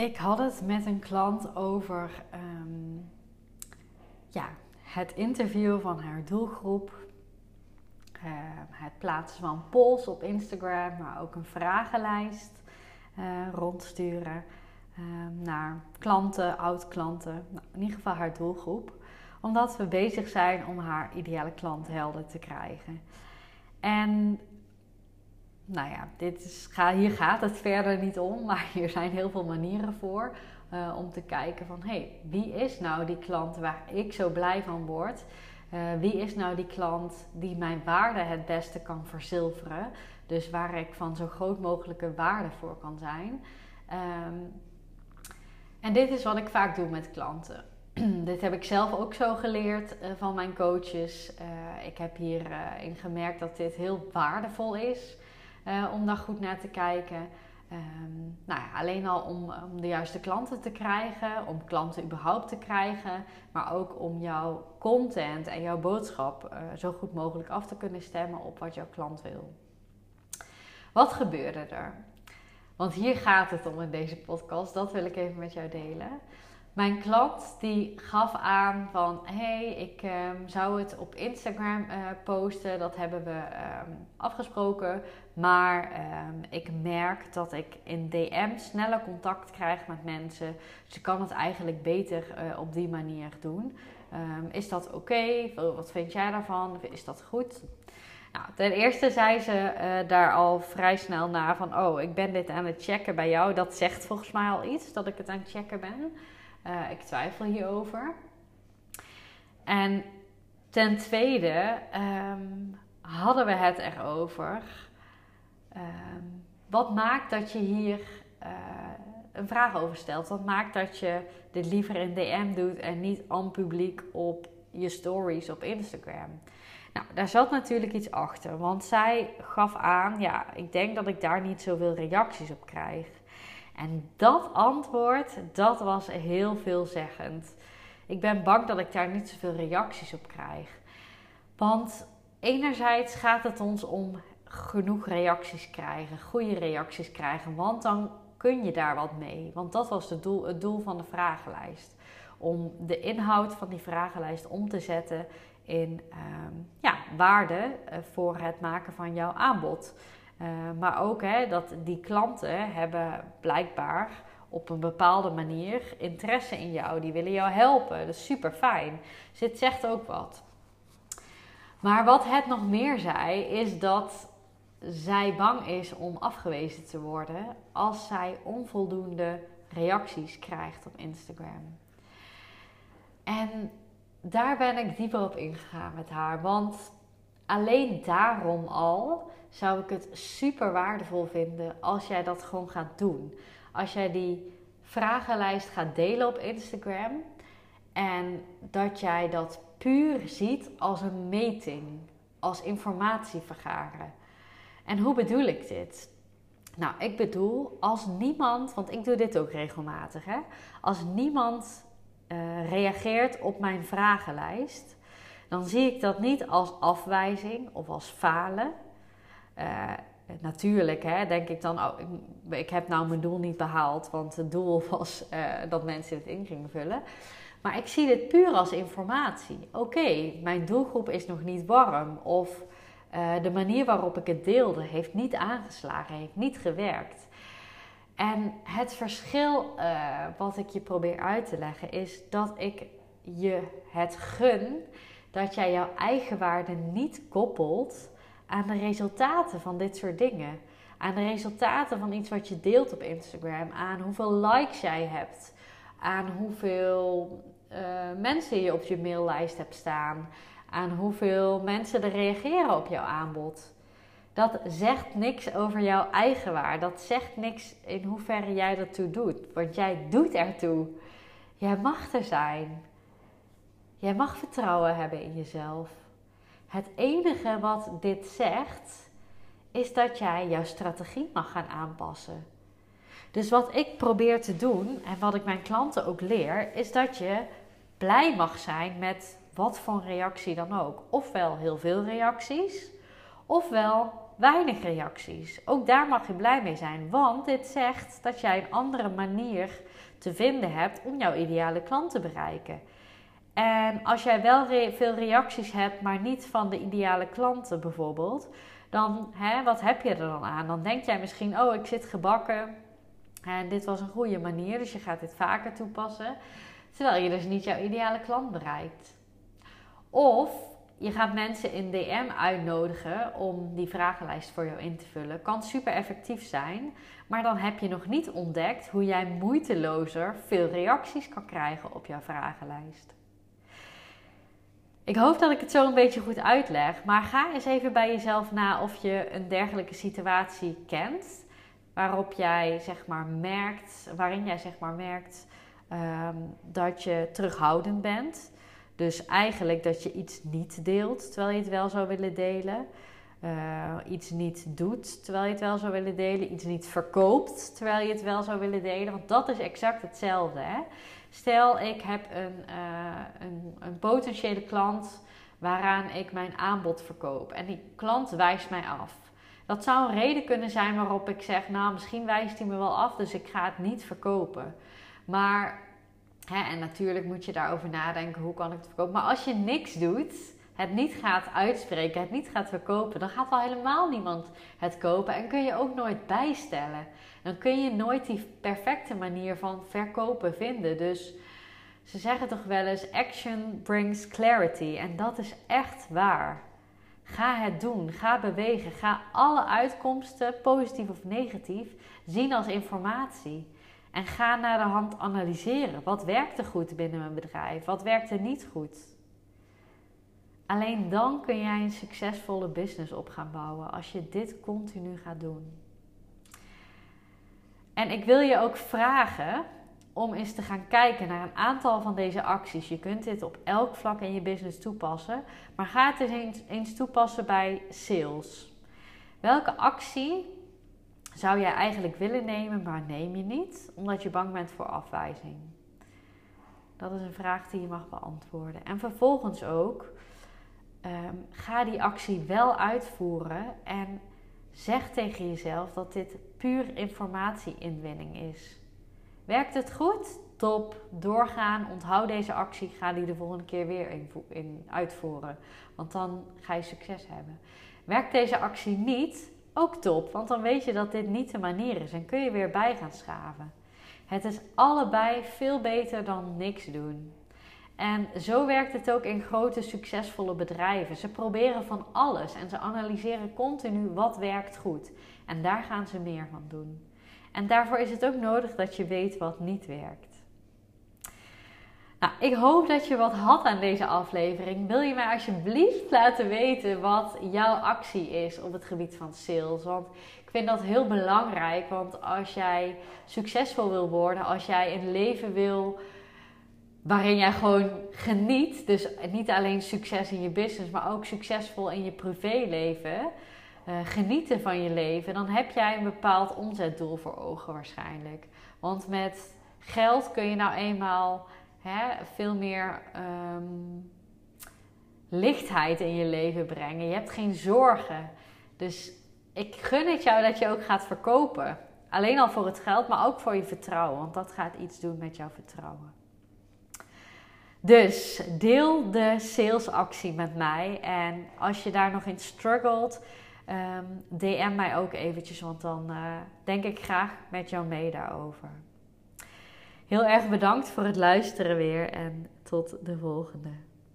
Ik had het met een klant over ehm, ja, het interview van haar doelgroep. Uh, het plaatsen van polls op Instagram, maar ook een vragenlijst uh, rondsturen ehm, naar klanten, oud-klanten, nou, in ieder geval haar doelgroep. Omdat we bezig zijn om haar ideale klant helder te krijgen. En nou ja, dit is, hier gaat het verder niet om, maar hier zijn heel veel manieren voor. Uh, om te kijken van, hé, hey, wie is nou die klant waar ik zo blij van word? Uh, wie is nou die klant die mijn waarde het beste kan verzilveren? Dus waar ik van zo groot mogelijke waarde voor kan zijn. Um, en dit is wat ik vaak doe met klanten. dit heb ik zelf ook zo geleerd uh, van mijn coaches. ik heb hierin gemerkt dat dit heel waardevol is. Uh, om daar goed naar te kijken. Um, nou ja, alleen al om, om, de juiste klanten te krijgen, om klanten überhaupt te krijgen, maar ook om jouw content en jouw boodschap uh, zo goed mogelijk af te kunnen stemmen op wat jouw klant wil. Wat gebeurde er? Want hier gaat het om in deze podcast, dat wil ik even met jou delen. Mijn klant die gaf aan van hey, ik um, zou het op Instagram uh, posten. Dat hebben we um, afgesproken. Maar um, ik merk dat ik in DM sneller contact krijg met mensen. Dus ik kan het eigenlijk beter uh, op die manier doen. is dat oké? Wat vind jij daarvan? Is dat goed? Nou, ten eerste zei ze uh, daar al vrij snel na van... Oh, ik ben dit aan het checken bij jou. Dat zegt volgens mij al iets, dat ik het aan het checken ben. Uh, ik twijfel hierover. En ten tweede um, hadden we het erover. Um, wat maakt dat je hier uh, een vraag over stelt? Wat maakt dat je dit liever in DM doet en niet aan publiek op je stories op Instagram? Nou, daar zat natuurlijk iets achter, want zij gaf aan, ja, ik denk dat ik daar niet zoveel reacties op krijg. En dat antwoord, dat was heel veelzeggend. Ik ben bang dat ik daar niet zoveel reacties op krijg. Want enerzijds gaat het ons om genoeg reacties krijgen, goede reacties krijgen, want dan kun je daar wat mee. Want dat was het doel, het doel van de vragenlijst. Om de inhoud van die vragenlijst om te zetten in uh, ja, waarde eh, voor het maken van jouw aanbod. Uh, maar ook hè, dat die klanten hebben blijkbaar op een bepaalde manier interesse in jou. Die willen jou helpen. Dat is super fijn. Dus dit zegt ook wat. Maar wat het nog meer zei, is dat zij bang is om afgewezen te worden als zij onvoldoende reacties krijgt op Instagram. En daar ben ik dieper op ingegaan met haar. Want alleen daarom al zou ik het super waardevol vinden als jij dat gewoon gaat doen. Als jij die vragenlijst gaat delen op Instagram en dat jij dat puur ziet als een meting, als informatie vergaren. En hoe bedoel ik dit? Nou, ik bedoel als niemand, want ik doe dit ook regelmatig, hè? als niemand uh, reageert op mijn vragenlijst, dan zie ik dat niet als afwijzing of als falen. Uh, natuurlijk hè, denk ik dan, oh, ik, ik, heb nou mijn doel niet behaald, want het doel was uh, dat mensen het in gingen vullen. Maar ik zie dit puur als informatie. Oké, mijn doelgroep is nog niet warm. Of uh, de manier waarop ik het deelde heeft niet aangeslagen, heeft niet gewerkt. En het verschil uh, wat ik je probeer uit te leggen is dat ik je het gun dat jij jouw eigen waarde niet koppelt aan de resultaten van dit soort dingen. Aan de resultaten van iets wat je deelt op Instagram. Aan hoeveel likes jij hebt. Aan hoeveel uh, mensen je op je maillijst hebt staan. Aan hoeveel mensen er reageren op jouw aanbod. Dat zegt niks over jouw eigen waarde. Dat zegt niks in hoeverre jij ertoe doet. Want jij doet ertoe. Jij mag er zijn. Jij mag vertrouwen hebben in jezelf. Het enige wat dit zegt, is dat jij jouw strategie mag gaan aanpassen. Dus wat ik probeer te doen en wat ik mijn klanten ook leer, is dat je blij mag zijn met wat voor reactie dan ook. Ofwel heel veel reacties, ofwel weinig reacties. Ook daar mag je blij mee zijn, want dit zegt dat jij een andere manier te vinden hebt om jouw ideale klant te bereiken. En als jij wel veel reacties hebt, maar niet van de ideale klanten bijvoorbeeld, dan hè, wat heb je er dan aan? Dan denk jij misschien, oh, ik zit gebakken en dit was een goede manier, dus je gaat dit vaker toepassen. Terwijl je dus niet jouw ideale klant bereikt. Of je gaat mensen in DM uitnodigen om die vragenlijst voor jou in te vullen. Kan super effectief zijn, maar dan heb je nog niet ontdekt hoe jij moeitelozer veel reacties kan krijgen op jouw vragenlijst. Ik hoop dat ik het zo een beetje goed uitleg, maar ga eens even bij jezelf na of je een dergelijke situatie kent, waarop jij zeg maar merkt, waarin jij zeg maar merkt ehm, dat je terughoudend bent. Dus eigenlijk dat je iets niet deelt terwijl je het wel zou willen delen. Uh, iets niet doet terwijl je het wel zou willen delen. Iets niet verkoopt terwijl je het wel zou willen delen. Want dat is exact hetzelfde. Hè? Stel, ik heb een, uh, een, een potentiële klant waaraan ik mijn aanbod verkoop. En die klant wijst mij af. Dat zou een reden kunnen zijn waarop ik zeg: Nou, misschien wijst hij me wel af, dus ik ga het niet verkopen. Maar Hè, en natuurlijk moet je daarover nadenken, hoe kan ik het verkopen? Maar als je niks doet, het niet gaat uitspreken, het niet gaat verkopen, dan gaat wel helemaal niemand het kopen en kun je ook nooit bijstellen. Dan kun je nooit die perfecte manier van verkopen vinden. Dus ze zeggen toch wel eens: action brings clarity. En dat is echt waar. Ga het doen, ga bewegen, ga alle uitkomsten, positief of negatief, zien als informatie. En ga naar de hand analyseren. Wat werkt er goed binnen mijn bedrijf? Wat werkt er niet goed? Alleen dan kun jij een succesvolle business op gaan bouwen als je dit continu gaat doen. En ik wil je ook vragen om eens te gaan kijken naar een aantal van deze acties. Je kunt dit op elk vlak in je business toepassen, maar ga het eens, eens toepassen bij sales. Welke actie zou jij eigenlijk willen nemen, maar neem je niet, omdat je bang bent voor afwijzing? Dat is een vraag die je mag beantwoorden. En vervolgens ook, ehm, ga die actie wel uitvoeren en zeg tegen jezelf dat dit puur informatieinwinning is. Werkt het goed? Top, doorgaan, onthoud deze actie, ga die de volgende keer weer in, in uitvoeren. Want dan ga je succes hebben. Werkt deze actie niet? Ook top, want dan weet je dat dit niet de manier is en kun je weer bij gaan schaven. Het is allebei veel beter dan niks doen. En zo werkt het ook in grote succesvolle bedrijven. Ze proberen van alles en ze analyseren continu wat werkt goed. En daar gaan ze meer van doen. En daarvoor is het ook nodig dat je weet wat niet werkt. Nou, ik hoop dat je wat had aan deze aflevering. Wil je mij alsjeblieft laten weten wat jouw actie is op het gebied van sales? Want ik vind dat heel belangrijk. Want als jij succesvol wil worden, als jij een leven wil waarin jij gewoon geniet, dus niet alleen succes in je business, maar ook succesvol in je privéleven, uh, genieten van je leven, dan heb jij een bepaald omzetdoel voor ogen waarschijnlijk. Want met geld kun je nou eenmaal hè, veel meer ehm, lichtheid in je leven brengen. Je hebt geen zorgen. Dus ik gun het jou dat je ook gaat verkopen. Alleen al voor het geld, maar ook voor je vertrouwen. Want dat gaat iets doen met jouw vertrouwen. Dus deel de salesactie met mij. En als je daar nog in struggelt, DM mij ook eventjes. Want dan uh, denk ik graag met jou mee daarover. Heel erg bedankt voor het luisteren weer en tot de volgende.